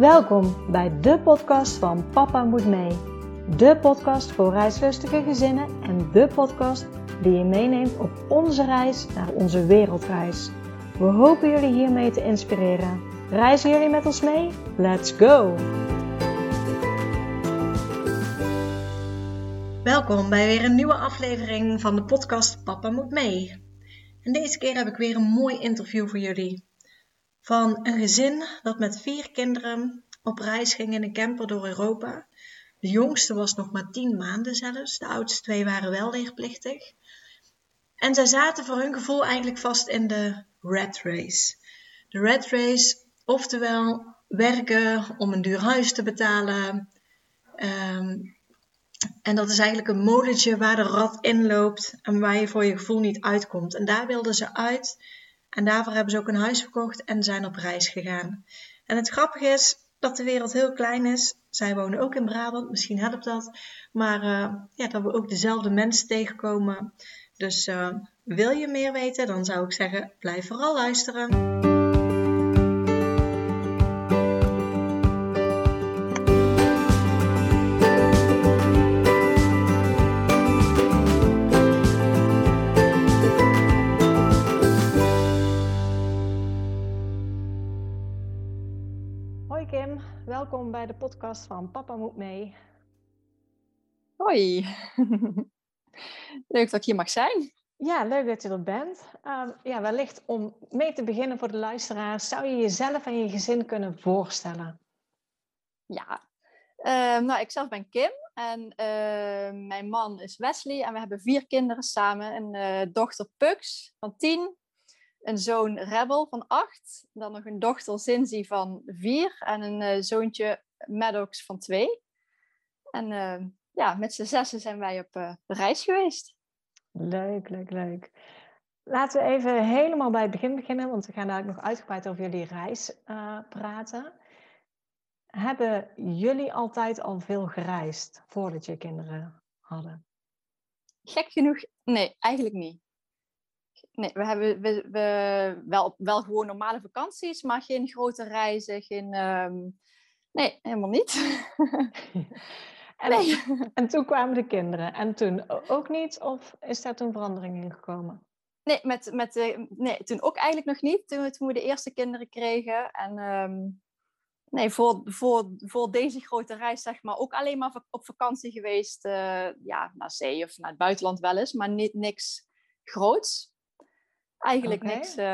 Welkom bij de podcast van Papa Moet Mee. De podcast voor reislustige gezinnen en de podcast die je meeneemt op onze reis naar onze wereldreis. We hopen jullie hiermee te inspireren. Reizen jullie met ons mee? Let's go! Welkom bij weer een nieuwe aflevering van de podcast Papa Moet Mee. En deze keer heb ik weer een mooi interview voor jullie. Van een gezin dat met vier kinderen op reis ging in een camper door Europa. De jongste was nog maar tien maanden zelfs, de oudste twee waren wel leerplichtig. En zij zaten voor hun gevoel eigenlijk vast in de rat race. De rat race, oftewel werken om een duur huis te betalen. Ehm, en dat is eigenlijk een molentje waar de rat in loopt en waar je voor je gevoel niet uitkomt. En daar wilden ze uit. En daarvoor hebben ze ook een huis verkocht en zijn op reis gegaan. En het grappige is dat de wereld heel klein is. Zij wonen ook in Brabant, misschien helpt dat. Maar uh, ja, dat we ook dezelfde mensen tegenkomen. Dus uh, wil je meer weten, dan zou ik zeggen, blijf vooral luisteren. Welkom bij de podcast van Papa Moet Mee. Hoi, leuk dat ik hier mag zijn. Ja, leuk dat je er bent. Uh, ja, wellicht om mee te beginnen voor de luisteraars, zou je jezelf en je gezin kunnen voorstellen? Ja, uh, nou, ik zelf ben Kim en uh, mijn man is Wesley en we hebben vier kinderen samen. Een eh, dochter Pux van tien, een zoon Rebel van acht, dan nog een dochter Zinzi van vier en een uh, zoontje Maddox van twee. En uh, ja, met z'n zessen zijn wij op uh, reis geweest. Leuk, leuk, leuk. Laten we even helemaal bij het begin beginnen, want we gaan daar nog uitgebreid over jullie reis praten. Hebben jullie altijd al veel gereisd voordat je kinderen hadden? Gek genoeg, nee, eigenlijk niet. Nee, we hebben we, we, wel, wel gewoon normale vakanties, maar geen grote reizen, geen... Um... Nee, helemaal niet. en, nee. en toen kwamen de kinderen. En toen ook niet? Of is daar toen verandering in gekomen? Nee, met, met, de, nee, toen ook eigenlijk nog niet. Toen, toen we de eerste kinderen kregen. En um, nee, voor, voor, voor deze grote reis zeg maar ook alleen maar op vakantie geweest. Uh, ja, naar zee of naar het buitenland wel eens. Maar niet, niks groots. Eigenlijk okay. niks. Uh,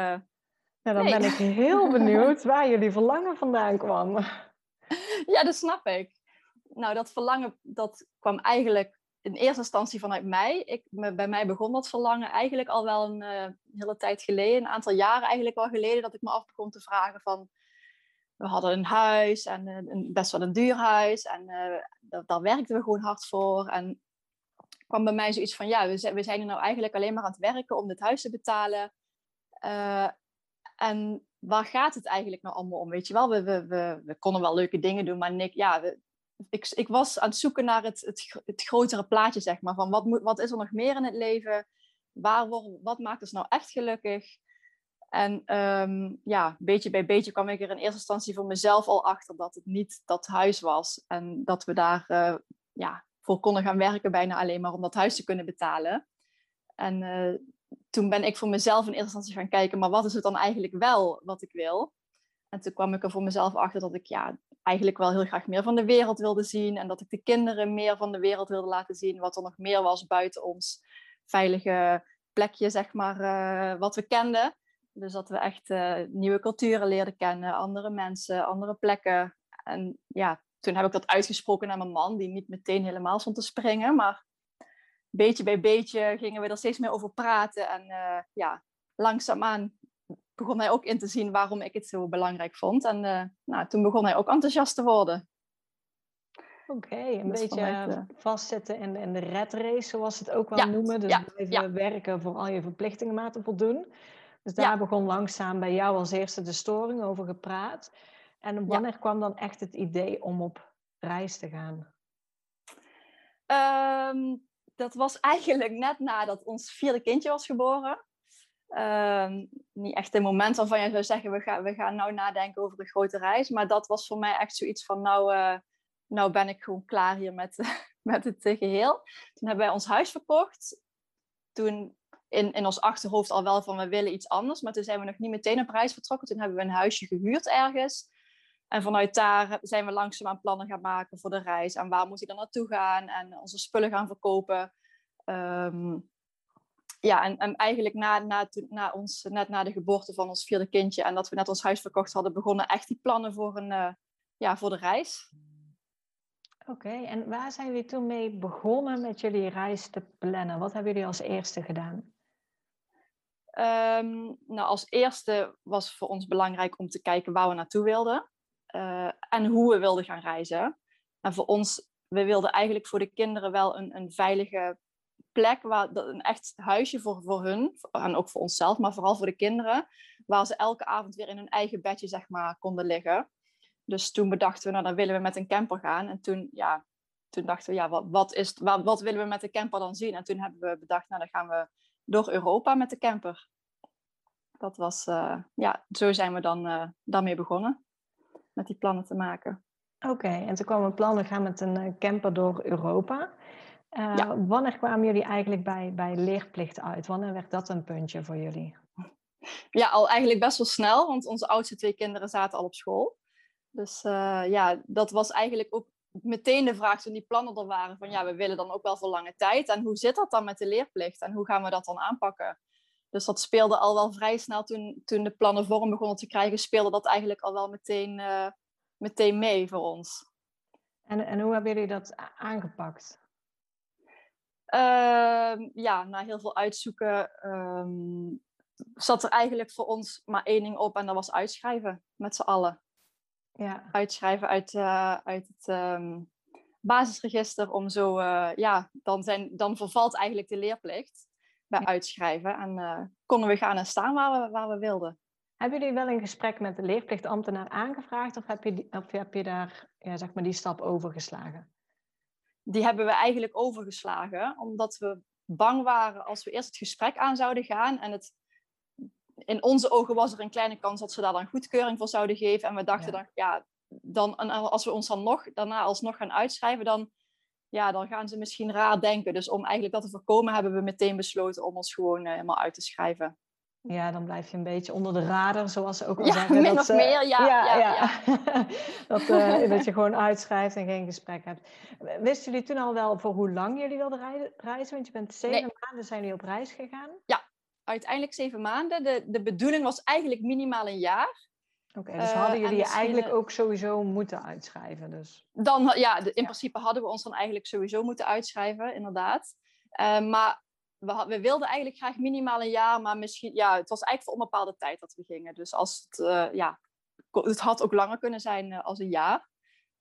ja, dan nee. ben ik heel benieuwd waar jullie verlangen vandaan kwam. Ja, dat snap ik. Nou, dat verlangen dat kwam eigenlijk in eerste instantie vanuit mij. Ik, bij mij begon dat verlangen eigenlijk al wel een uh, hele tijd geleden, een aantal jaren eigenlijk al geleden, dat ik me af begon te vragen van, we hadden een huis en een, best wel een duur huis en uh, daar, daar werkten we gewoon hard voor. En kwam bij mij zoiets van, ja, we zijn, we zijn er nou eigenlijk alleen maar aan het werken om dit huis te betalen. Uh, en waar gaat het eigenlijk nou allemaal om? Weet je wel, we, we, we, we konden wel leuke dingen doen, maar Nick, ja, ik, ik was aan het zoeken naar het, het, het grotere plaatje, zeg maar. Van wat, moet, wat is er nog meer in het leven? Waar, wat maakt ons nou echt gelukkig? En um, ja, beetje bij beetje kwam ik er in eerste instantie voor mezelf al achter dat het niet dat huis was. En dat we daar uh, ja, voor konden gaan werken, bijna alleen maar om dat huis te kunnen betalen. En uh, toen ben ik voor mezelf in eerste instantie gaan kijken, maar wat is het dan eigenlijk wel wat ik wil? En toen kwam ik er voor mezelf achter dat ik ja, eigenlijk wel heel graag meer van de wereld wilde zien. En dat ik de kinderen meer van de wereld wilde laten zien. Wat er nog meer was buiten ons veilige plekje, zeg maar, uh, wat we kenden. Dus dat we echt uh, nieuwe culturen leerden kennen, andere mensen, andere plekken. En ja, toen heb ik dat uitgesproken naar mijn man, die niet meteen helemaal stond te springen. Maar beetje bij beetje gingen we er steeds meer over praten. En uh, ja, langzaamaan begon hij ook in te zien waarom ik het zo belangrijk vond. En uh, nou, toen begon hij ook enthousiast te worden. Oké, okay, een beetje vanuit, uh... vastzitten in, in de red race, zoals ze het ook wel ja, noemen. Dus ja, blijven ja. werken voor al je verplichtingen maar te voldoen. Dus daar begon langzaam bij jou als eerste de storing over gepraat. En wanneer kwam dan echt het idee om op reis te gaan? Um, dat was eigenlijk net nadat ons vierde kindje was geboren. Ehm, niet echt een moment waarvan je zou zeggen, we gaan, we gaan nou nadenken over een grote reis. Maar dat was voor mij echt zoiets van, nou, uh, nou ben ik gewoon klaar hier met, met het geheel. Toen hebben wij ons huis verkocht. Toen in, in ons achterhoofd al wel van, we willen iets anders. Maar toen zijn we nog niet meteen op reis vertrokken. Toen hebben we een huisje gehuurd ergens. En vanuit daar zijn we langzaamaan plannen gaan maken voor de reis. En waar moet ik dan naartoe gaan? En onze spullen gaan verkopen. Ehm, ja, en, en, eigenlijk na, na, na ons, net na de geboorte van ons vierde kindje en dat we net ons huis verkocht hadden, begonnen echt die plannen voor, een, uh, ja, voor de reis. Oké, en waar zijn jullie toen mee begonnen met jullie reis te plannen? Wat hebben jullie als eerste gedaan? Um, nou, als eerste was voor ons belangrijk om te kijken waar we naartoe wilden uh, en hoe we wilden gaan reizen. En voor ons, we wilden eigenlijk voor de kinderen wel een, een veilige plek, waar, een echt huisje voor, voor hun en ook voor onszelf, maar vooral voor de kinderen, waar ze elke avond weer in hun eigen bedje zeg maar, konden liggen. Dus toen bedachten we, nou dan willen we met een camper gaan. En toen, ja, toen dachten we, ja, wat, wat, is, wat, wat willen we met de camper dan zien? En toen hebben we bedacht, nou dan gaan we door Europa met de camper. Dat was, uh, ja, zo zijn we dan uh, daarmee begonnen, met die plannen te maken. Oké, en toen kwamen plannen gaan met een eh, camper door Europa. Uh, Wanneer kwamen jullie eigenlijk bij, bij leerplicht uit? Wanneer werd dat een puntje voor jullie? Ja, al eigenlijk best wel snel, want onze oudste twee kinderen zaten al op school. Dus uh, ja, dat was eigenlijk ook meteen de vraag toen die plannen er waren van ja, we willen dan ook wel voor lange tijd. En hoe zit dat dan met de leerplicht en hoe gaan we dat dan aanpakken? Dus dat speelde al wel vrij snel toen, toen de plannen vorm begonnen te krijgen, speelde dat eigenlijk al wel meteen, uh, meteen mee voor ons. En, en hoe hebben jullie dat aangepakt? Uh, ja, na heel veel uitzoeken um, zat er eigenlijk voor ons maar één ding op en dat was uitschrijven met z'n allen. Ja. Uitschrijven uit, uh, uit het um, basisregister om zo, uh, ja, dan, zijn, dan vervalt eigenlijk de leerplicht bij ja. uitschrijven en uh, konden we gaan en staan waar we, waar we wilden. Hebben jullie wel een gesprek met de leerplichtambtenaar aangevraagd of heb je, of heb je daar ja, zeg maar die stap overgeslagen? die hebben we eigenlijk overgeslagen, omdat we bang waren als we eerst het gesprek aan zouden gaan. En het, in onze ogen was er een kleine kans dat ze daar dan goedkeuring voor zouden geven. En we dachten ja. dan, ja, dan, en als we ons dan nog, daarna alsnog gaan uitschrijven, dan, ja, dan gaan ze misschien raar denken. Dus om eigenlijk dat te voorkomen, hebben we meteen besloten om ons gewoon uh, helemaal uit te schrijven. Ja, dan blijf je een beetje onder de radar, zoals ze ook al ja, zeggen. Min dat, of meer, ja. ja, ja, ja. dat, uh, dat je gewoon uitschrijft en geen gesprek hebt. Wisten jullie toen al wel voor hoe lang jullie wilden reizen? Want je bent zeven nee. maanden zijn jullie op reis gegaan. Ja, uiteindelijk zeven maanden. De, de bedoeling was eigenlijk minimaal een jaar. Oké, okay, dus hadden jullie uh, eigenlijk ook sowieso moeten uitschrijven? Dus. Dan, ja, in principe hadden we ons dan eigenlijk sowieso moeten uitschrijven, inderdaad. Uh, maar we, we, wilden eigenlijk graag minimaal een jaar, maar misschien, ja, het was eigenlijk voor onbepaalde tijd dat we gingen. Dus als het, uh, ja, het had ook langer kunnen zijn als een jaar.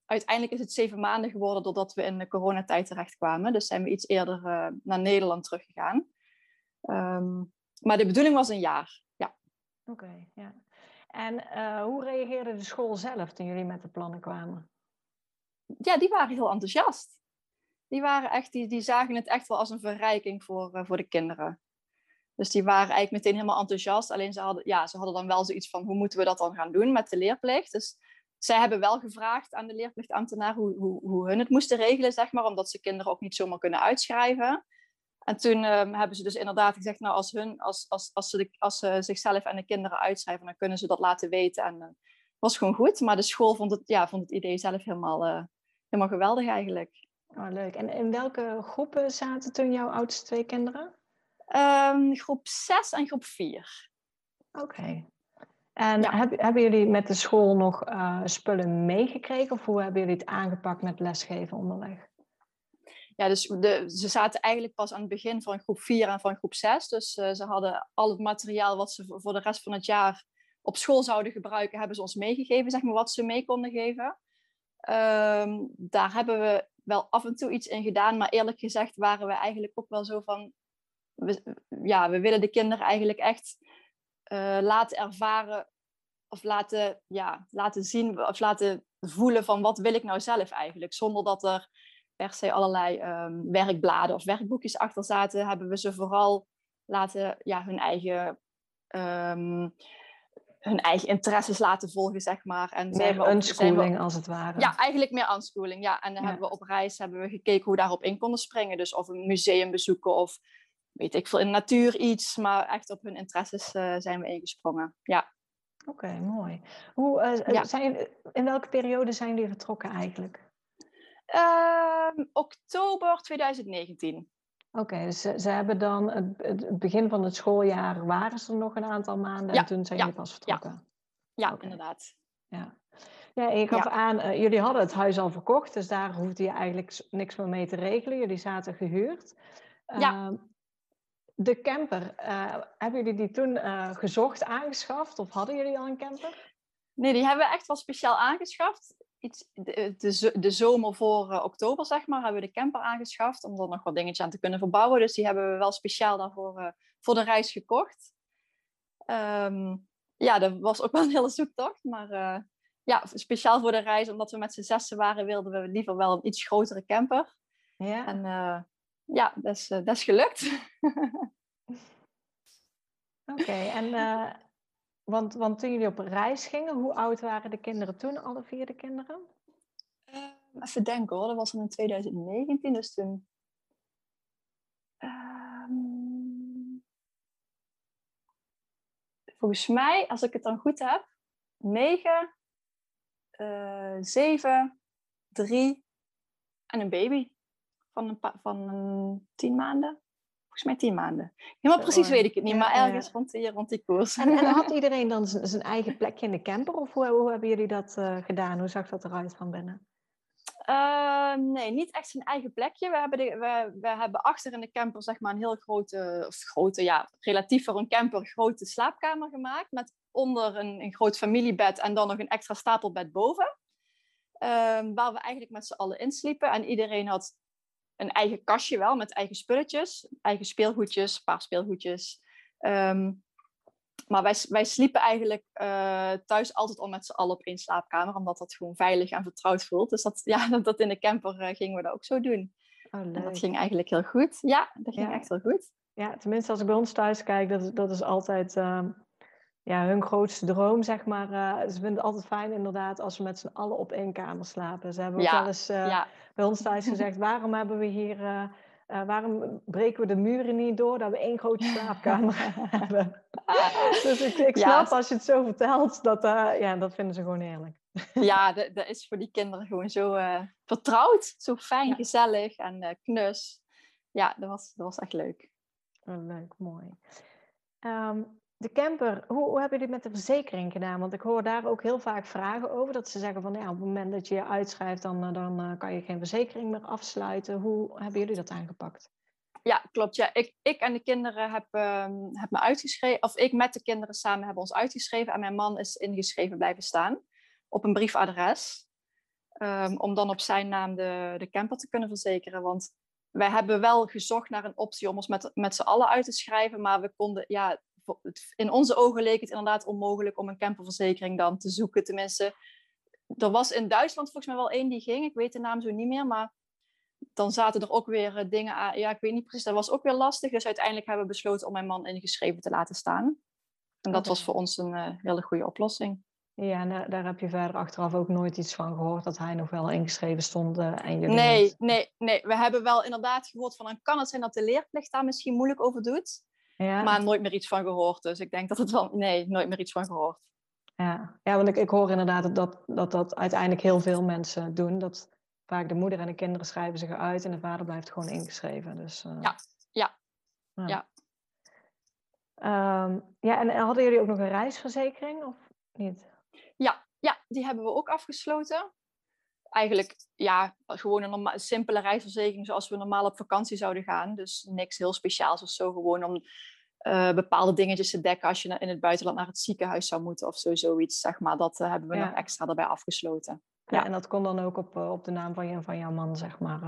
Uiteindelijk is het zeven maanden geworden doordat we in de coronatijd terechtkwamen. Dus zijn we iets eerder naar Nederland teruggegaan. Um, maar de bedoeling was een jaar, ja. Oké, okay, ja. En hoe reageerde de school zelf toen jullie met de plannen kwamen? Ja, die waren heel enthousiast die, waren echt, die, die zagen het echt wel als een verrijking voor, uh, voor de kinderen. Dus die waren eigenlijk meteen helemaal enthousiast. Alleen ze hadden, ja, ze hadden dan wel zoiets van, hoe moeten we dat dan gaan doen met de leerplicht? Dus zij hebben wel gevraagd aan de leerplichtambtenaar hoe, hoe, hoe hun het moesten regelen, zeg maar. Omdat ze kinderen ook niet zomaar kunnen uitschrijven. En toen um, hebben ze dus inderdaad gezegd, nou, als, hun, als, als, als, ze, de, als ze zichzelf en de kinderen uitschrijven, dan kunnen ze dat laten weten. En dat uh, was gewoon goed. Maar de school vond het, ja, vond het idee zelf helemaal, uh, helemaal geweldig eigenlijk. Oh, leuk. En in welke groepen zaten toen jouw oudste twee kinderen? Um, groep 6 en groep 4. Oké. Okay. En ja. heb, hebben jullie met de school nog uh, spullen meegekregen? Of hoe hebben jullie het aangepakt met lesgeven onderweg? Ja, dus de, ze zaten eigenlijk pas aan het begin van groep 4 en van groep 6. Dus uh, ze hadden al het materiaal wat ze voor de rest van het jaar op school zouden gebruiken, hebben ze ons meegegeven, zeg maar, wat ze mee konden geven. Um, daar hebben we wel af en toe iets in gedaan, maar eerlijk gezegd waren we eigenlijk ook wel zo van, we, ja, we willen de kinderen eigenlijk echt uh, laten ervaren of laten, ja, laten zien of laten voelen van wat wil ik nou zelf eigenlijk, zonder dat er per se allerlei um, werkbladen of werkboekjes achter zaten, hebben we ze vooral laten ja, hun eigen ehm, hun eigen interesses laten volgen, zeg maar. En zijn we unschooling, als het ware. Ja, eigenlijk meer unschooling, ja. En dan hebben we op reis hebben we gekeken hoe we daarop in konden springen. Dus of een museum bezoeken of weet ik veel, in natuur iets. Maar echt op hun interesses uh, zijn we ingesprongen, ja. Oké, mooi. Hoe, uh, zijn, in welke periode zijn jullie vertrokken eigenlijk? Uh, oktober 2019. Oké, dus ze, ze, hebben dan het, het, begin van het schooljaar waren ze nog een aantal maanden en toen zijn jullie pas vertrokken. Ja, ja inderdaad. Ja. Ja, en je gaf aan, uh, jullie hadden het huis al verkocht, dus daar hoefde je eigenlijk niks meer mee te regelen. Jullie zaten gehuurd. Ja. Ehm, de camper, uh, hebben jullie die toen uh, gezocht, aangeschaft of hadden jullie al een camper? Nee, die hebben we echt wel speciaal aangeschaft. Iets, de, de, de zomer voor uh, oktober, zeg maar, hebben we de camper aangeschaft om er nog wat dingetjes aan te kunnen verbouwen. Dus die hebben we wel speciaal daarvoor voor de reis gekocht. Um, ja, dat was ook wel een hele zoektocht, maar ja, speciaal voor de reis, omdat we met z'n zessen waren, wilden we liever wel een iets grotere camper. Ja. En ja, dat is, dat is gelukt. Oké, en uh, want, want toen jullie op reis gingen, hoe oud waren de kinderen toen, alle vier de kinderen? Uh, even denken hoor, dat was in 2019, dus toen. Uh, volgens mij, als ik het dan goed heb, 9, 7, 3 en een baby van een, van een tien maanden. Volgens mij tien maanden. Helemaal precies weet ik het niet, maar ergens rond, die, rond die koers. En, en had iedereen dan zijn eigen plekje in de camper? Of hoe, hoe hebben jullie dat uh, gedaan? Hoe zag dat eruit van binnen? Uh, nee, niet echt zijn eigen plekje. We hebben, de, we, we hebben achter in de camper zeg maar, een heel grote, of grote, ja, relatief voor een camper, grote slaapkamer gemaakt. Met onder een, een groot familiebed en dan nog een extra stapelbed boven. Uh, waar we eigenlijk met z'n allen insliepen. En iedereen had een eigen kastje wel met eigen spulletjes, eigen speelgoedjes, een paar speelgoedjes. Ehm, maar wij, wij sliepen eigenlijk uh, thuis altijd al met z'n allen op één slaapkamer, omdat dat gewoon veilig en vertrouwd voelt. Dus dat, ja, dat in de camper uh, gingen we dat ook zo doen. Oh, dat ging eigenlijk heel goed. Ja, dat ging echt heel goed. Ja, tenminste als ik bij ons thuis kijk, dat is, dat is altijd uh, ja, hun grootste droom, zeg maar. Uh, ze vinden het altijd fijn inderdaad als we met z'n allen op één kamer slapen. Ze hebben ook wel eens uh, bij ons thuis gezegd, waarom hebben we hier... Uh, waarom breken we de muren niet door dat we één grote slaapkamer hebben? dus ik, ik snap als je het zo vertelt, dat, ja, dat vinden ze gewoon heerlijk. ja, dat, dat is voor die kinderen gewoon zo vertrouwd, zo fijn, ja. gezellig en knus. Ja, dat was, dat was echt leuk. Leuk, mooi. Um, de camper, hoe, hebben jullie met de verzekering gedaan? Want ik hoor daar ook heel vaak vragen over. Dat ze zeggen van ja, op het moment dat je je uitschrijft, dan, eh, dan uh, kan je geen verzekering meer afsluiten. Hoe hebben jullie dat aangepakt? Ja, klopt. Ja. Ik, ik en de kinderen hebben um, heb me uitgeschreven, of ik met de kinderen samen hebben ons uitgeschreven. En mijn man is ingeschreven blijven staan op een briefadres. Um, om dan op zijn naam de, de camper te kunnen verzekeren. Want wij hebben wel gezocht naar een optie om ons met, met z'n allen uit te schrijven. Maar we konden, ja, in onze ogen leek het inderdaad onmogelijk om een camperverzekering dan te zoeken. Tenminste, er was in Duitsland volgens mij wel één die ging. Ik weet de naam zo niet meer, maar dan zaten er ook weer eh, dingen aan. Ja, ik weet niet precies, dat was ook weer lastig. Dus uiteindelijk hebben we besloten om mijn man ingeschreven te laten staan. En dat was voor ons een uh, hele goede oplossing. Ja, en daar, daar, heb je verder achteraf ook nooit iets van gehoord dat hij nog wel ingeschreven stond uh, en jullie Nee, niet. nee, nee. We hebben wel inderdaad gehoord van dan kan het zijn dat de leerplicht daar misschien moeilijk over doet. Ja. Maar nooit meer iets van gehoord. Dus ik denk dat het wel... Nee, nooit meer iets van gehoord. Ja, ja want ik, ik hoor inderdaad dat, dat dat uiteindelijk heel veel mensen doen. Dat vaak de moeder en de kinderen schrijven zich uit en de vader blijft gewoon ingeschreven. Dus, uh... ja, ja, ja. Ja. Um, ja, en hadden jullie ook nog een reisverzekering of niet? Ja, ja die hebben we ook afgesloten eigenlijk ja, gewoon een norma- simpele reisverzekering zoals we normaal op vakantie zouden gaan. Dus niks heel speciaals of zo. Gewoon om uh, bepaalde dingetjes te dekken als je in het buitenland naar het ziekenhuis zou moeten of zo, zoiets. Zeg maar. Dat uh, hebben we ja. nog extra erbij afgesloten. Ja, ja, en dat kon dan ook op, uh, op de naam van, je, van jouw man, zeg maar.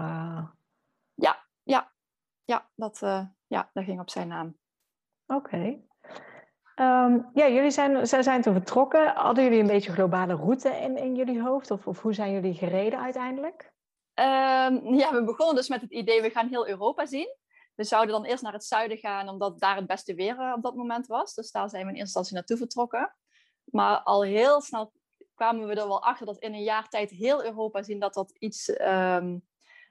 Ja, ja. Ja, dat, ja, dat ging op zijn naam. Oké. Okay. Um, ja, jullie zijn, zij zijn toen vertrokken. Hadden jullie een beetje globale route in, in jullie hoofd? Of, of hoe zijn jullie gereden uiteindelijk? Um, ja, we begonnen dus met het idee, we gaan heel Europa zien. we zouden dan eerst naar het zuiden gaan, omdat daar het beste weer op dat moment was. Dus daar zijn we in eerste instantie naartoe vertrokken. Maar al heel snel kwamen we er wel achter dat in een jaar tijd heel Europa zien dat dat iets ehm,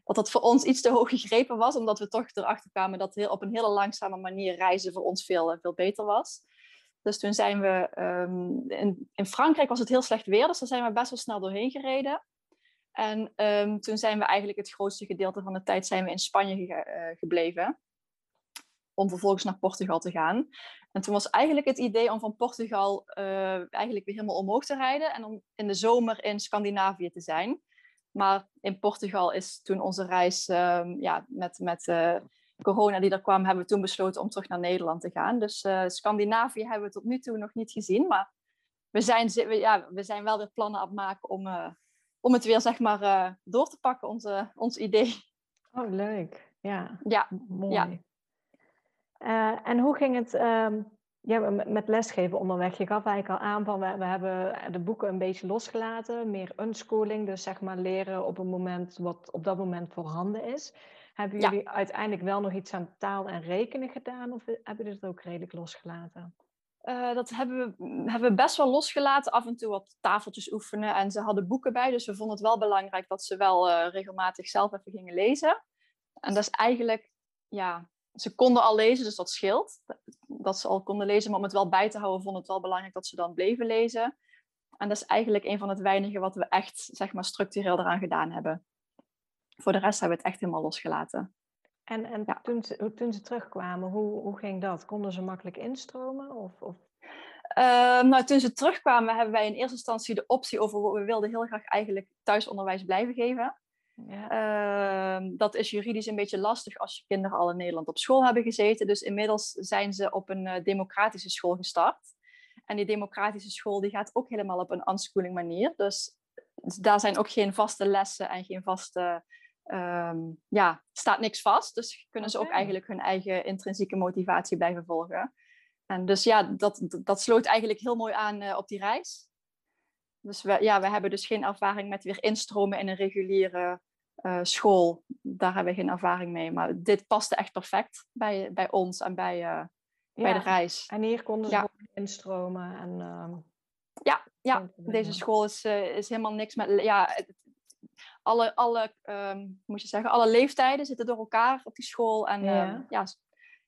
dat dat voor ons iets te hoog gegrepen was, omdat we toch erachter kwamen dat heel, op een hele langzame manier reizen voor ons veel, veel beter was. Dus toen zijn we ehm, in, Frankrijk was het heel slecht weer, dus daar zijn we best wel snel doorheen gereden. En ehm, toen zijn we eigenlijk het grootste gedeelte van de tijd zijn we in Spanje eh, gebleven. Om vervolgens naar Portugal te gaan. En toen was eigenlijk het idee om van Portugal uh, eigenlijk weer helemaal omhoog te rijden. En om in de zomer in Scandinavië te zijn. Maar in Portugal is toen onze reis um, ja, met, met uh, corona die er kwam, hebben we toen besloten om terug naar Nederland te gaan. Dus uh, Scandinavië hebben we tot nu toe nog niet gezien. Maar we zijn, we, ja, we zijn wel weer plannen aan het maken om, uh, om het weer zeg maar door te pakken, onze, ons idee. Oh, leuk. Ja, ja. mooi. Ja. en hoe ging het um, ja, met lesgeven onderweg. Je gaf eigenlijk al aan van we, we hebben de boeken een beetje losgelaten, meer unschooling, dus zeg maar leren op een moment wat op dat moment voorhanden is. Hebben jullie uiteindelijk wel nog iets aan taal en rekenen gedaan of hebben jullie dat ook redelijk losgelaten? Uh, dat hebben we, hebben we best wel losgelaten. Af en toe wat tafeltjes oefenen. En ze hadden boeken bij. Dus we vonden het wel belangrijk dat ze wel uh, regelmatig zelf even gingen lezen. En dat is eigenlijk ja, ze konden al lezen, dus dat scheelt. Dat ze al konden lezen, maar om het wel bij te houden, vond het wel belangrijk dat ze dan bleven lezen. En dat is eigenlijk een van het weinige wat we echt, zeg maar, structureel eraan gedaan hebben. Voor de rest hebben we het echt helemaal losgelaten. En, en toen, ze, toen ze terugkwamen, hoe, hoe ging dat? Konden ze makkelijk instromen? Of, of... Uh, nou, toen ze terugkwamen, hebben wij in eerste instantie de optie over... We wilden heel graag eigenlijk thuisonderwijs blijven geven. Ja. Ehm, dat is juridisch een beetje lastig als je kinderen al in Nederland op school hebben gezeten. Dus inmiddels zijn ze op een uh, democratische school gestart. En die democratische school die gaat ook helemaal op een unschooling manier. Dus daar zijn ook geen vaste lessen en geen vaste... Um, ja, staat niks vast. Dus kunnen ze ook eigenlijk hun eigen intrinsieke motivatie blijven volgen. En dus ja, dat, dat sloot eigenlijk heel mooi aan uh, op die reis. Dus we, ja, we hebben dus geen ervaring met weer instromen in een reguliere uh, school. Daar hebben we geen ervaring mee. Maar dit paste echt perfect bij, bij ons en bij, uh, bij de reis. En hier konden ze ja. instromen. En, uh, ja, ja, deze school is, is helemaal niks met... Ja, alle, alle, um, moet je zeggen, alle leeftijden zitten door elkaar op die school. En ja. Um, ja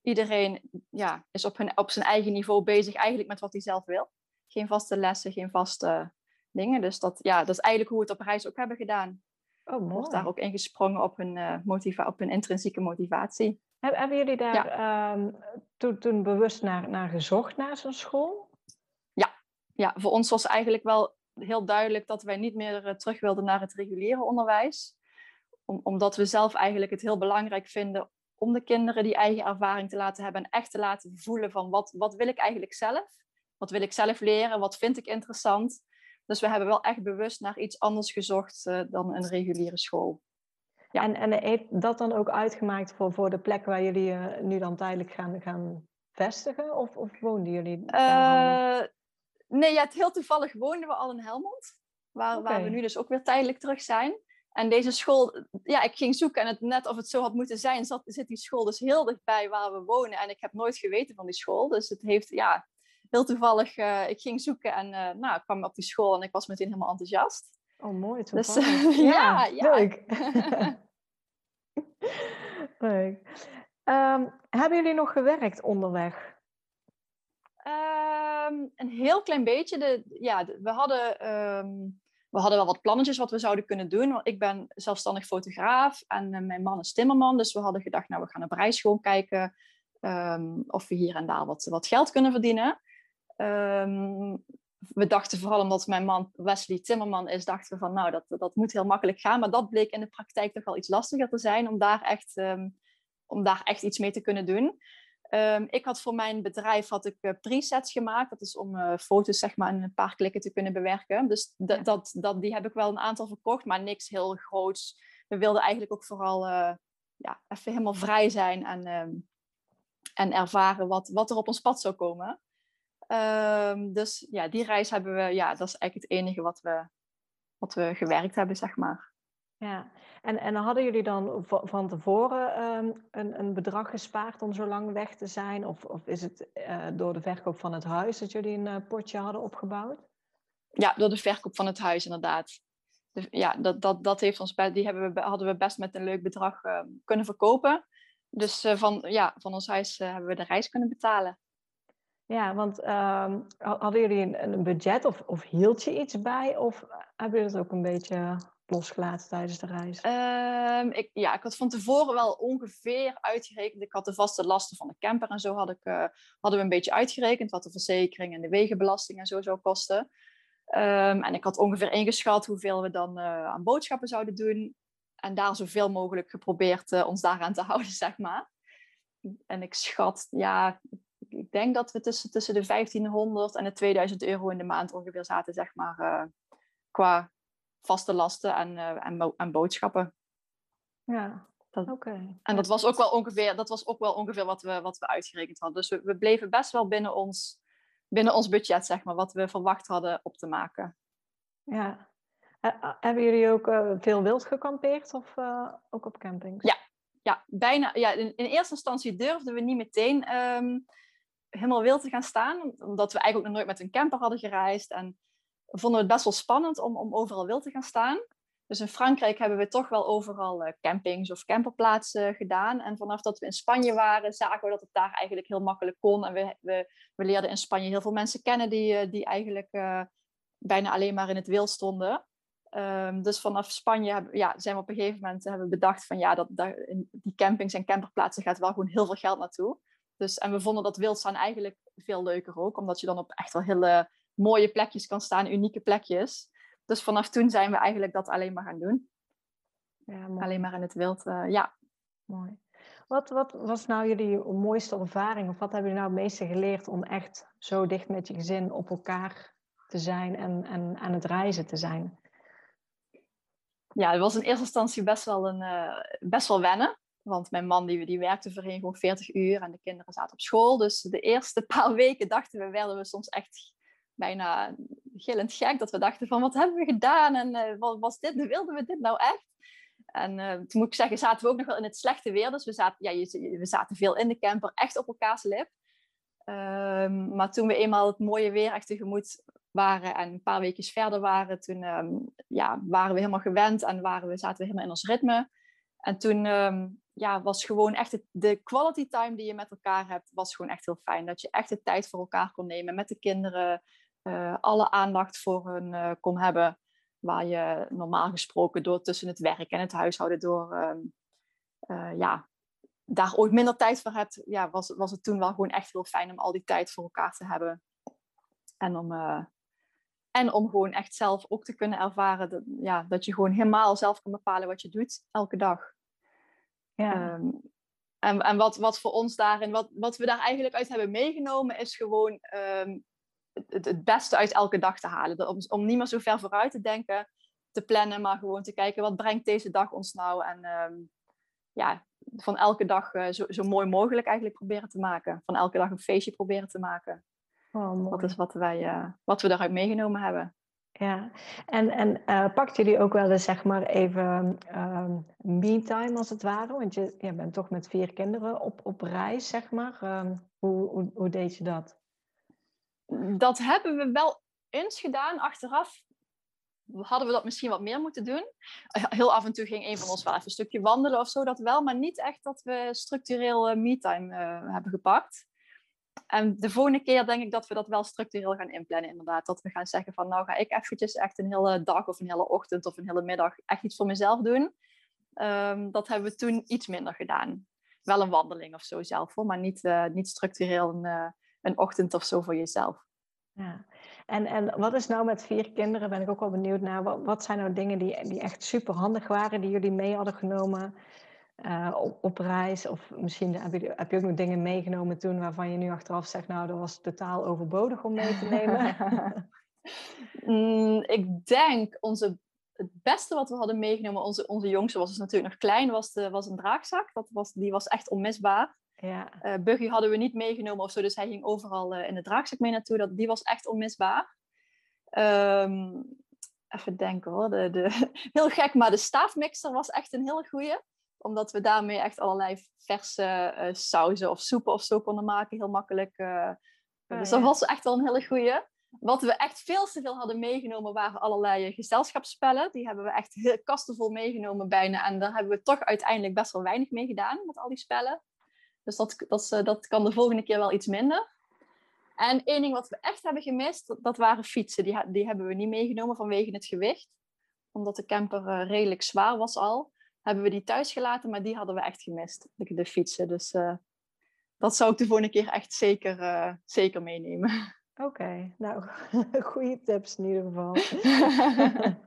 iedereen ja, is op, hun, op zijn eigen niveau bezig eigenlijk met wat hij zelf wil. Geen vaste lessen, geen vaste dingen. Dus dat, ja, dat is eigenlijk hoe we het op reis ook hebben gedaan. Oh, mooi. Wordt daar ook ingesprongen op hun, uh, motiva op hun intrinsieke motivatie. hebben jullie daar ja. um, toen, toen bewust naar, naar gezocht, naar zo'n school? Ja. ja, voor ons was eigenlijk wel heel duidelijk dat wij niet meer uh, terug wilden naar het reguliere onderwijs. Om, omdat we zelf eigenlijk het heel belangrijk vinden om de kinderen die eigen ervaring te laten hebben en echt te laten voelen van wat, wat wil ik eigenlijk zelf? Wat wil ik zelf leren? Wat vind ik interessant? Dus we hebben wel echt bewust naar iets anders gezocht uh, dan een reguliere school. Ja. En, en heeft dat dan ook uitgemaakt voor, voor de plek waar jullie uh, nu dan tijdelijk gaan, gaan vestigen? Of, of woonden jullie daar? Uh, nee, ja, het heel toevallig woonden we al in Helmond. Waar, okay. waar we nu dus ook weer tijdelijk terug zijn. En deze school, ja, ik ging zoeken en het, net of het zo had moeten zijn, zat, zit die school dus heel dichtbij waar we wonen. En ik heb nooit geweten van die school. Dus het heeft, ja, heel toevallig, uh, ik ging zoeken en uh, nou, ik kwam op die school en ik was meteen helemaal enthousiast. Oh, mooi. Dus, uh, ja, ja, leuk. leuk. Um, hebben jullie nog gewerkt onderweg? Um, een heel klein beetje. De, ja, we, hadden, um, we hadden wel wat plannetjes wat we zouden kunnen doen. Want ik ben zelfstandig fotograaf en mijn man is timmerman. Dus we hadden gedacht, nou, we gaan op reis kijken of we hier en daar wat, wat geld kunnen verdienen. We dachten vooral omdat mijn man Wesley Timmerman is, dachten we van nou, dat, dat moet heel makkelijk gaan. Maar dat bleek in de praktijk toch wel iets lastiger te zijn om daar echt, om daar echt iets mee te kunnen doen. Um, ik had voor mijn bedrijf had ik uh, presets gemaakt. Dat is om uh, foto's zeg maar in een paar klikken te kunnen bewerken. Dus ja. dat, dat, die heb ik wel een aantal verkocht, maar niks heel groots. We wilden eigenlijk ook vooral uh, ja, even helemaal vrij zijn en, en ervaren wat, wat er op ons pad zou komen. Um, dus ja, die reis hebben we, ja, dat is eigenlijk het enige wat we, wat we gewerkt hebben, zeg maar. Ja, en, en hadden jullie dan van tevoren ehm, een, een bedrag gespaard om zo lang weg te zijn? Of, of is het uh, door de verkoop van het huis dat jullie een uh, potje hadden opgebouwd? Ja, door de verkoop van het huis inderdaad. Dus, ja, dat, dat, dat heeft ons, die hebben we, hadden we best met een leuk bedrag uh, kunnen verkopen. Dus van, ja, van ons huis hebben we de reis kunnen betalen. Ja, want ehm, hadden jullie een, een budget of, of hield je iets bij? Of hebben jullie het ook een beetje losgelaten tijdens de reis? Um, ik, ja, ik had van tevoren wel ongeveer uitgerekend. Ik had de vaste lasten van de camper en zo had ik, uh, hadden we een beetje uitgerekend wat de verzekering en de wegenbelasting en zo zou kosten. Um, en ik had ongeveer ingeschat hoeveel we dan uh, aan boodschappen zouden doen. En daar zoveel mogelijk geprobeerd uh, ons daaraan te houden, zeg maar. En ik schat, ja, ik denk dat we tussen, tussen de 1500 en de 2000 euro in de maand ongeveer zaten, zeg maar, qua vaste lasten en, uh, en, en, boodschappen. Ja, oké. En dat was ook wel ongeveer, dat was ook wel ongeveer wat, we, wat we uitgerekend hadden. Dus we, we bleven best wel binnen ons, binnen ons budget, zeg maar, wat we verwacht hadden op te maken. Ja. Uh, hebben jullie ook uh, veel wild gekampeerd of ook op campings? Ja, ja, bijna. Ja, in, in eerste instantie durfden we niet meteen um, helemaal wild te gaan staan, omdat we eigenlijk ook nog nooit met een camper hadden gereisd. En vonden we het best wel spannend om, om overal wild te gaan staan. Dus in Frankrijk hebben we toch wel overal uh, campings of camperplaatsen gedaan. En vanaf dat we in Spanje waren, zagen we dat het daar eigenlijk heel makkelijk kon. En we, we, we leerden in Spanje heel veel mensen kennen die, uh, die eigenlijk uh, bijna alleen maar in het wild stonden. Um, dus vanaf Spanje ja, zijn we op een gegeven moment hebben bedacht van ja, dat, die campings en camperplaatsen gaat wel gewoon heel veel geld naartoe. Dus, en we vonden dat wild staan eigenlijk veel leuker ook, omdat je dan op echt wel hele mooie plekjes kan staan, unieke plekjes. Dus vanaf toen zijn we eigenlijk dat alleen maar gaan doen. Ja, alleen maar in het wild, uh, ja. Mooi. Wat, wat was nou jullie mooiste ervaring? Of wat hebben jullie nou het meeste geleerd om echt zo dicht met je gezin op elkaar te zijn en, en aan het reizen te zijn? Ja, het was in eerste instantie best wel, een, uh, best wel wennen. Want mijn man die, die werkte voorheen gewoon 40 uur en de kinderen zaten op school. Dus de eerste paar weken dachten we, werden we soms echt bijna gillend gek. Dat we dachten van, wat hebben we gedaan? En uh, wat was dit? Wilden we dit nou echt? En uh, toen moet ik zeggen, zaten we ook nog wel in het slechte weer. Dus we zaten, ja, we zaten veel in de camper, echt op elkaars lip. Um, maar toen we eenmaal het mooie weer echt tegemoet waren en een paar weken verder waren, toen um, ja, waren we helemaal gewend en waren we, zaten we helemaal in ons ritme. En toen um, ja, was gewoon echt de quality time die je met elkaar hebt, was gewoon echt heel fijn. Dat je echt de tijd voor elkaar kon nemen met de kinderen, uh, alle aandacht voor hun uh, kon hebben. Waar je normaal gesproken door tussen het werk en het huishouden door um, uh, ja, daar ooit minder tijd voor hebt, ja, was, was het toen wel gewoon echt heel fijn om al die tijd voor elkaar te hebben. En om, en om gewoon echt zelf ook te kunnen ervaren dat, ja, dat je gewoon helemaal zelf kan bepalen wat je doet elke dag. Ja. Um, en en wat, wat voor ons daarin, wat, wat we daar eigenlijk uit hebben meegenomen, is gewoon um, het, het beste uit elke dag te halen. Om, om niet meer zo ver vooruit te denken, te plannen, maar gewoon te kijken wat brengt deze dag ons nou. En um, ja, van elke dag uh, zo, zo mooi mogelijk eigenlijk proberen te maken. Van elke dag een feestje proberen te maken. Oh, dat is wat, wij, uh, wat we daaruit meegenomen hebben. Ja, en, en uh, pakt jullie ook wel eens zeg maar even um, me-time als het ware? Want je, je bent toch met vier kinderen op, op reis, zeg maar. Um, hoe, hoe, hoe deed je dat? Dat hebben we wel eens gedaan. Achteraf hadden we dat misschien wat meer moeten doen. Heel af en toe ging een van ons wel even een stukje wandelen of zo, dat wel. Maar niet echt dat we structureel uh, hebben gepakt. En de volgende keer denk ik dat we dat wel structureel gaan inplannen, inderdaad. Dat we gaan zeggen van, nou ga ik eventjes echt een hele dag of een hele ochtend of een hele middag echt iets voor mezelf doen. Um, dat hebben we toen iets minder gedaan. Wel een wandeling of zo zelf, maar niet, niet structureel een, een ochtend of zo voor jezelf. Ja, en, en wat is nou met vier kinderen? Ben ik ook wel benieuwd naar. Wat, wat zijn nou dingen die, die echt super handig waren, die jullie mee hadden genomen uh, op, op, reis? Of misschien heb je, heb je ook nog dingen meegenomen toen waarvan je nu achteraf zegt, nou, dat was totaal overbodig om mee te nemen? mm, ik denk onze het beste wat we hadden meegenomen, onze, onze jongste was dus natuurlijk nog klein, was, de, was een draagzak. Dat was, die was echt onmisbaar. Ja. Uh, Buggy hadden we niet meegenomen of zo, dus hij ging overal uh, in de draagzak mee naartoe. Dat, die was echt onmisbaar. Um, even denken hoor. De, de, heel gek, maar de staafmixer was echt een hele goeie. Omdat we daarmee echt allerlei verse uh, sauzen of soepen of zo konden maken. Heel makkelijk. Uh, dus dat was echt wel een hele goeie. Wat we echt veel te veel hadden meegenomen waren allerlei gezelschapsspellen. Die hebben we echt heel kastenvol meegenomen bijna. En daar hebben we toch uiteindelijk best wel weinig mee gedaan met al die spellen. Dus dat, dat, dat kan de volgende keer wel iets minder. En één ding wat we echt hebben gemist, dat, waren fietsen. Die, die hebben we niet meegenomen vanwege het gewicht. Omdat de camper uh, redelijk zwaar was al. Hebben we die thuis gelaten, maar die hadden we echt gemist. De, de fietsen. Dus uh, dat zou ik de volgende keer echt zeker, uh, zeker meenemen. Oké, okay, nou, goede tips in ieder geval.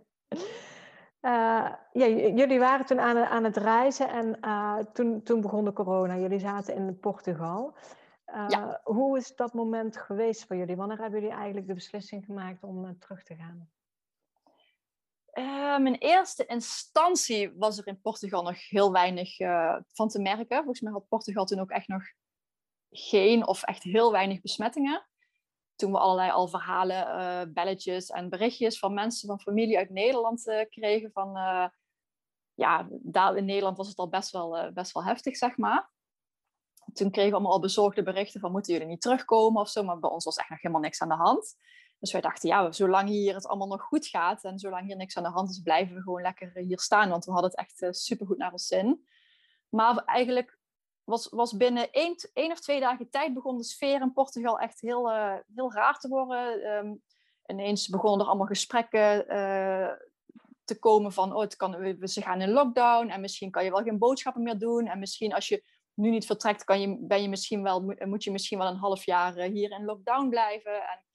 Uh, ja, jullie waren toen aan, aan het reizen en uh, toen, toen begon de corona. Jullie zaten in Portugal. Uh, ja. Hoe is dat moment geweest voor jullie? Wanneer hebben jullie eigenlijk de beslissing gemaakt om terug te gaan? in eerste instantie was er in Portugal nog heel weinig van te merken. Volgens mij had Portugal toen ook echt nog geen of echt heel weinig besmettingen toen we allerlei al verhalen, uh, belletjes en berichtjes van mensen, van familie uit Nederland uh, kregen. Van, uh, ja, daar in Nederland was het al best wel, best wel heftig, zeg maar. Toen kregen we allemaal al bezorgde berichten van, moeten jullie niet terugkomen of zo? Maar bij ons was echt nog helemaal niks aan de hand. Dus wij dachten, ja, zolang hier het allemaal nog goed gaat en zolang hier niks aan de hand is, blijven we gewoon lekker hier staan. Want we hadden het echt super goed naar ons zin. Maar eigenlijk was, was binnen één, één of twee dagen tijd begon de sfeer in Portugal echt heel, uh, heel raar te worden. Um, ineens begonnen er allemaal gesprekken uh, te komen van, oh, het kan, we, ze gaan in lockdown en misschien kan je wel geen boodschappen meer doen. En misschien als je nu niet vertrekt, kan je, ben je misschien wel, moet je misschien wel een half jaar uh, hier in lockdown blijven. En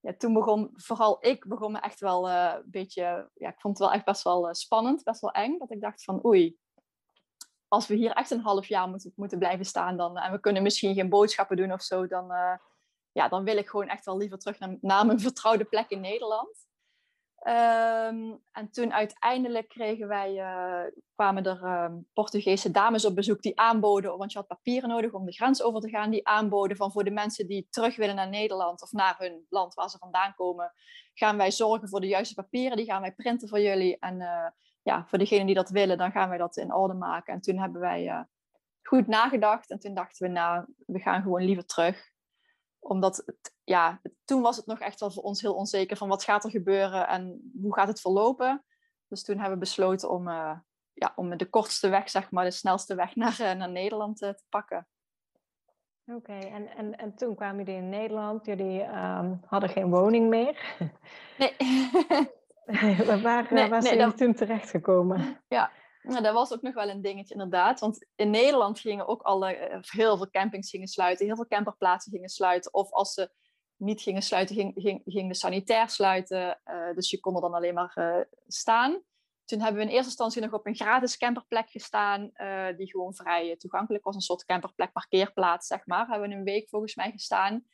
ja, toen begon, vooral ik, begon me echt wel een beetje, ja, ik vond het wel echt best wel spannend, best wel eng. Dat ik dacht van, oei, als we hier echt een half jaar moeten, blijven staan dan, en we kunnen misschien geen boodschappen doen of zo, dan, uh, ja, dan wil ik gewoon echt wel liever terug naar, mijn vertrouwde plek in Nederland. Um, en toen uiteindelijk kregen wij, uh, kwamen er um, Portugese dames op bezoek die aanboden, want je had papieren nodig om de grens over te gaan, die aanboden van voor de mensen die terug willen naar Nederland of naar hun land waar ze vandaan komen, gaan wij zorgen voor de juiste papieren, die gaan wij printen voor jullie en ja, voor degenen die dat willen, dan gaan wij dat in orde maken. En toen hebben wij uh, goed nagedacht en toen dachten we, nou, we gaan gewoon liever terug. Omdat, het, ja, toen was het nog echt wel voor ons heel onzeker van wat gaat er gebeuren en hoe gaat het verlopen. Dus toen hebben we besloten om, uh, ja, om de kortste weg, zeg maar, de snelste weg naar, uh, naar Nederland te pakken. Oké, en, en, en toen kwamen jullie in Nederland. Jullie um, hadden geen woning meer. Nee. waar nee, waar zijn nee, toen terechtgekomen? Ja, nou, dat was ook nog wel een dingetje inderdaad. Want in Nederland gingen ook alle, eh, heel veel campings gingen sluiten, heel veel camperplaatsen gingen sluiten. Of als ze niet gingen sluiten, ging, ging, ging de sanitair sluiten. Uh, dus je kon er dan alleen maar uh, staan. Toen hebben we in eerste instantie nog op een gratis camperplek gestaan, uh, die gewoon vrij toegankelijk was. Een soort camperplek, parkeerplaats, zeg maar. Hebben we een week volgens mij gestaan.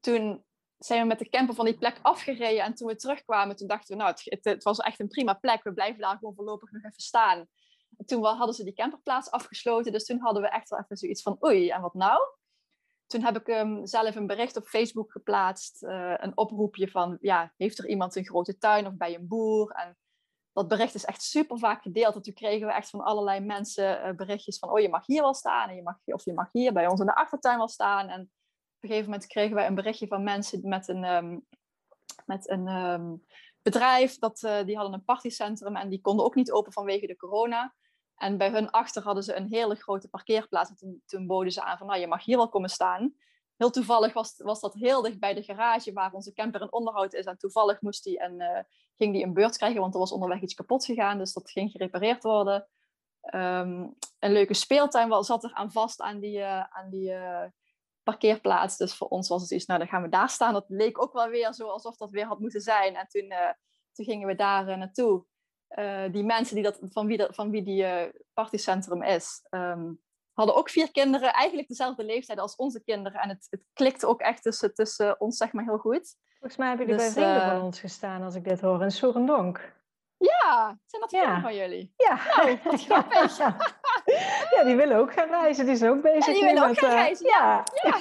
Toen zijn we met de camper van die plek afgereden. En toen we terugkwamen, toen dachten we, nou, het, het, was echt een prima plek. We blijven daar gewoon voorlopig nog even staan. En toen hadden ze die camperplaats afgesloten. Dus toen hadden we echt wel even zoiets van, oei, en wat nou? Toen heb ik um, zelf een bericht op Facebook geplaatst. Uh, een oproepje van, ja, heeft er iemand een grote tuin of bij een boer? En dat bericht is echt super vaak gedeeld. En toen kregen we echt van allerlei mensen uh, berichtjes van, oh, je mag hier wel staan. En je mag, of je mag hier bij ons in de achtertuin wel staan. En een gegeven moment kregen wij een berichtje van mensen met een, um, met een um, bedrijf. Dat, uh, die hadden een partycentrum en die konden ook niet open vanwege de corona. En bij hun achter hadden ze een hele grote parkeerplaats. En toen, boden ze aan van, nou, je mag hier wel komen staan. Heel toevallig was, was dat heel dicht bij de garage waar onze camper in onderhoud is. En toevallig moest die en, uh, ging die een beurt krijgen, want er was onderweg iets kapot gegaan. Dus dat ging gerepareerd worden. Um, een leuke speeltuin zat er aan vast aan die, uh, aan die parkeerplaats. Dus voor ons was het iets, nou dan gaan we daar staan. Dat leek ook wel weer zo alsof dat weer had moeten zijn. En toen, uh, toen gingen we daar uh, naartoe. Uh, die mensen die dat, van, wie dat, van wie die partycentrum is, um, hadden ook vier kinderen. Eigenlijk dezelfde leeftijd als onze kinderen. En het, het klikte ook echt tussen, tussen ons zeg maar heel goed. Volgens mij hebben jullie dus, bij vrienden van ons gestaan als ik dit hoor. In Soerendonk. Ja, zijn dat vrienden ja. van jullie? Ja. Nou, wat grappig. ja, die willen ook gaan reizen. Die zijn ook bezig ja, die willen ook gaan uh, reizen. Ja. Ja.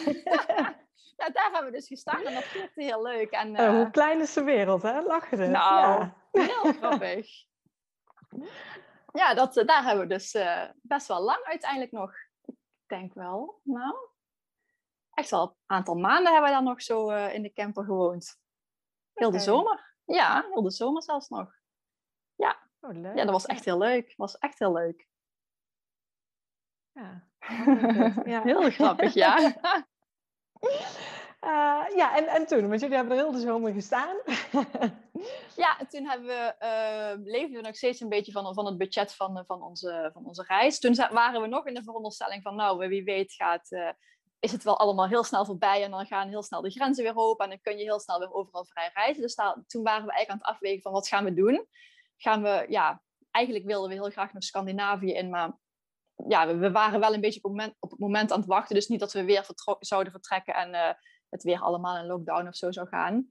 ja, daar hebben we dus gestaan en dat vond ik heel leuk. En, uh, hoe klein is de wereld, hè? Lachen dus. Nou, Heel grappig. Ja, dat, daar hebben we dus best wel lang uiteindelijk nog. Ik denk wel, nou, echt wel een aantal maanden hebben we dan nog zo in de camper gewoond. Heel de zomer. Ja, heel de zomer zelfs nog. Ja. Oh, leuk. Ja, dat was echt heel leuk. was echt heel leuk. Ja, ja. heel grappig, ja. Uh, ja, en, en toen, want jullie hebben er heel de zomer gestaan. ja, en toen hebben we, uh, leefden we nog steeds een beetje van, van het budget van, van, onze, van onze reis. Toen waren we nog in de veronderstelling van, nou, wie weet gaat, uh, is het wel allemaal heel snel voorbij en dan gaan heel snel de grenzen weer open en dan kun je heel snel weer overal vrij reizen. Dus daar, toen waren we eigenlijk aan het afwegen van, wat gaan we doen? Gaan we, ja, eigenlijk wilden we heel graag nog Scandinavië in, maar ja, we, waren wel een beetje op het, moment, op het moment aan het wachten. Dus niet dat we weer zouden vertrekken en uh, het weer allemaal in lockdown of zo zou gaan.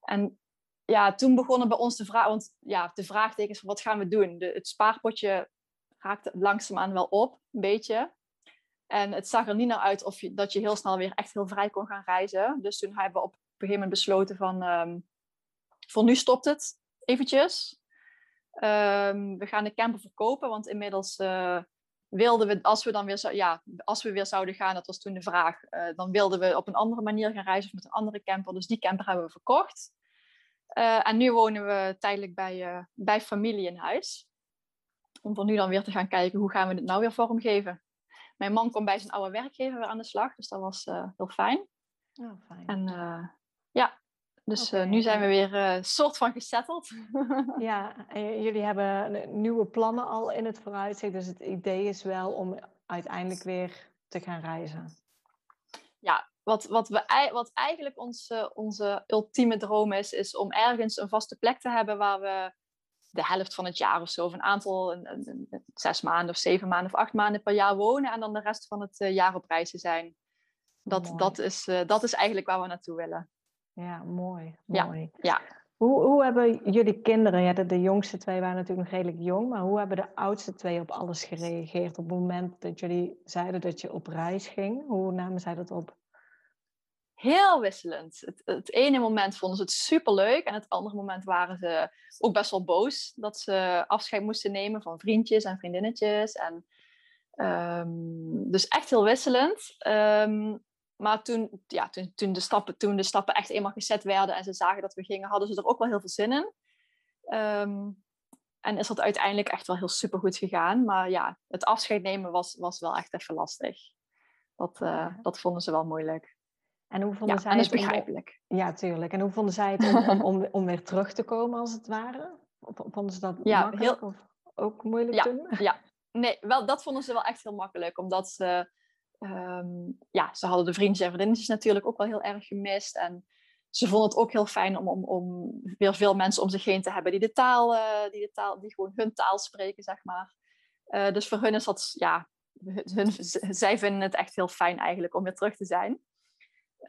En ja, toen begonnen bij ons de vraag, want ja, de vraagtekens van wat gaan we doen? De, het spaarpotje raakte langzaamaan wel op, een beetje. En het zag er niet naar uit of dat je heel snel weer echt heel vrij kon gaan reizen. Dus toen hebben we op een gegeven moment besloten van, um, voor nu stopt het eventjes. Um, we gaan de camper verkopen, want inmiddels uh, wilden we, als we dan weer, ja, als we weer zouden gaan, dat was toen de vraag, uh, dan wilden we op een andere manier gaan reizen of met een andere camper. Dus die camper hebben we verkocht. Uh, en nu wonen we tijdelijk bij, bij familie in huis. Om voor nu dan weer te gaan kijken, hoe gaan we het nou weer vormgeven. Mijn man kwam bij zijn oude werkgever weer aan de slag, dus dat was heel fijn. Oh, fijn. En ja, dus okay. uh, nu zijn we weer een soort van gesetteld. ja, en jullie hebben nieuwe plannen al in het vooruitzicht, dus het idee is wel om uiteindelijk weer te gaan reizen. Ja, wat, wat, we, wat eigenlijk onze, onze ultieme droom is, is om ergens een vaste plek te hebben waar we de helft van het jaar of zo, of een aantal, een, een, een, zes maanden of zeven maanden of acht maanden per jaar wonen en dan de rest van het uh, jaar op reizen zijn. Dat, dat, is, uh, dat is eigenlijk waar we naartoe willen. Ja, mooi. mooi. Ja. Hoe, hoe hebben jullie kinderen, ja, de, de jongste twee waren natuurlijk nog redelijk jong, maar hoe hebben de oudste twee op alles gereageerd op het moment dat jullie zeiden dat je op reis ging? Hoe namen zij dat op? heel wisselend. Het, het, ene moment vonden ze het superleuk en het andere moment waren ze ook best wel boos dat ze afscheid moesten nemen van vriendjes en vriendinnetjes. En, um, dus echt heel wisselend. Um, maar toen, ja, toen, toen, de stappen, toen de stappen echt eenmaal gezet werden en ze zagen dat we gingen, hadden ze er ook wel heel veel zin in. Um, en is dat uiteindelijk echt wel heel supergoed gegaan. Maar ja, het afscheid nemen was, was wel echt even lastig. Dat, uh, dat vonden ze wel moeilijk. En hoe vonden ja, zij en dat is begrijpelijk. Om, ja, tuurlijk. En hoe vonden zij het om, om, om, om, weer terug te komen, als het ware? Vonden ze dat ja, makkelijk heel... of ook moeilijk ja, toen? Ja, nee, wel, dat vonden ze wel echt heel makkelijk. Omdat ze, um, ja, ze hadden de vriendjes en vriendinnetjes natuurlijk ook wel heel erg gemist. En ze vonden het ook heel fijn om, om, om weer veel mensen om zich heen te hebben die de taal, uh, die, de taal die gewoon hun taal spreken, zeg maar. Uh, dus voor hun is dat, ja, hun, zij vinden het echt heel fijn eigenlijk om weer terug te zijn.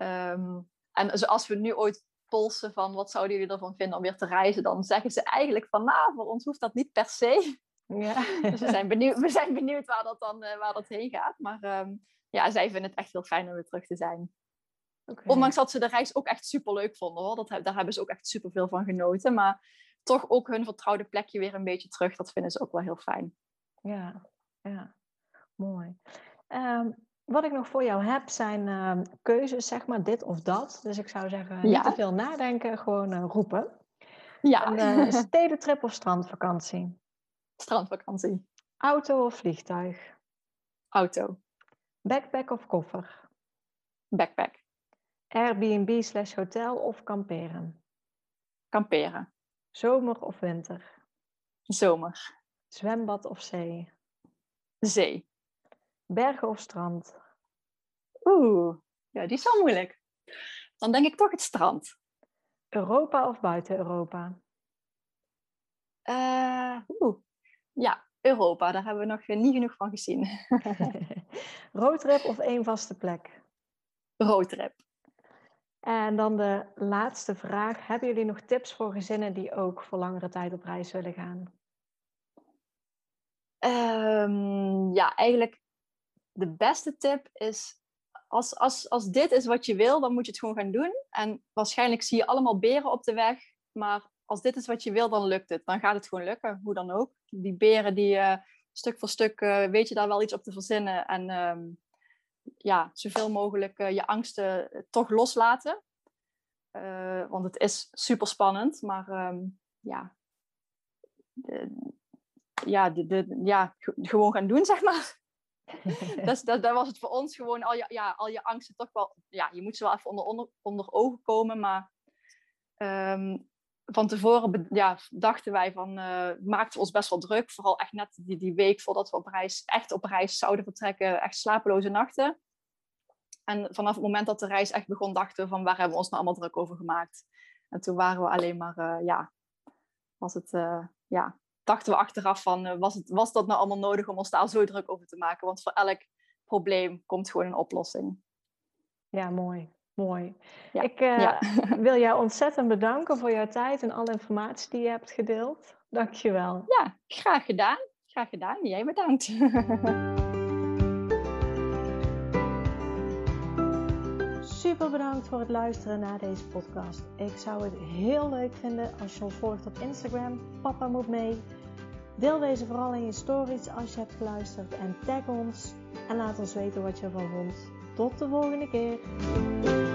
Um, en als we nu ooit polsen van wat zouden jullie ervan vinden om weer te reizen, dan zeggen ze eigenlijk van nou, voor ons hoeft dat niet per se. Ja. dus we zijn, benieuwd, we zijn benieuwd waar dat dan uh, waar dat heen gaat. Maar um, ja, zij vinden het echt heel fijn om weer terug te zijn. Okay. Ondanks dat ze de reis ook echt super leuk vonden hoor. Dat, daar hebben ze ook echt super veel van genoten. Maar toch ook hun vertrouwde plekje weer een beetje terug. Dat vinden ze ook wel heel fijn. Ja, ja. mooi. Um, wat ik nog voor jou heb zijn uh, keuzes, zeg maar, dit of dat. Dus ik zou zeggen, niet te veel nadenken, gewoon uh, roepen. Ja. Een uh, stedentrip of strandvakantie? Strandvakantie. Auto of vliegtuig? Auto. Backpack of koffer? Backpack. Airbnb slash hotel of kamperen? Kamperen. Zomer of winter? Zomer. Zwembad of zee? Zee. Bergen of strand? Oeh, ja, die is wel moeilijk. Dan denk ik toch het strand. Europa of buiten Europa? Uh, oeh, ja, Europa. Daar hebben we nog niet genoeg van gezien. Roadtrip of één vaste plek? Roadtrip. En dan de laatste vraag. Hebben jullie nog tips voor gezinnen die ook voor langere tijd op reis willen gaan? Um, ja, eigenlijk de beste tip is, als, als, als dit is wat je wil, dan moet je het gewoon gaan doen. En waarschijnlijk zie je allemaal beren op de weg, maar als dit is wat je wil, dan lukt het. Dan gaat het gewoon lukken, hoe dan ook. Die beren, die uh, stuk voor stuk, uh, weet je daar wel iets op te verzinnen. En um, ja, zoveel mogelijk uh, je angsten toch loslaten. want het is super spannend, maar um, ja, de, ja, de, de, ja, gewoon gaan doen, zeg maar. dus dat, dat, was het voor ons gewoon al je, ja, al je angsten toch wel. Ja, je moet ze wel even onder, onder, onder ogen komen. Maar um, van tevoren ja, dachten wij van, uh, maakten ons best wel druk. Vooral echt net die, die week voordat we op reis, echt op reis zouden vertrekken. Echt slapeloze nachten. En vanaf het moment dat de reis echt begon, dachten we van waar hebben we ons nou allemaal druk over gemaakt. En toen waren we alleen maar, uh, ja, was het, uh, ja, dachten we achteraf van, was, het, was dat nou allemaal nodig om ons daar zo druk over te maken? Want voor elk probleem komt gewoon een oplossing. Ja, mooi. Mooi. Ja. Ik uh, wil jou ontzettend bedanken voor jouw tijd en alle informatie die je hebt gedeeld. Dankjewel. Ja, graag gedaan. Graag gedaan. Jij bedankt. Super bedankt voor het luisteren naar deze podcast. Ik zou het heel leuk vinden als je ons volgt op Instagram. Papa moet mee. Deel deze vooral in je stories als je hebt geluisterd en tag ons en laat ons weten wat je ervan vond. Tot de volgende keer.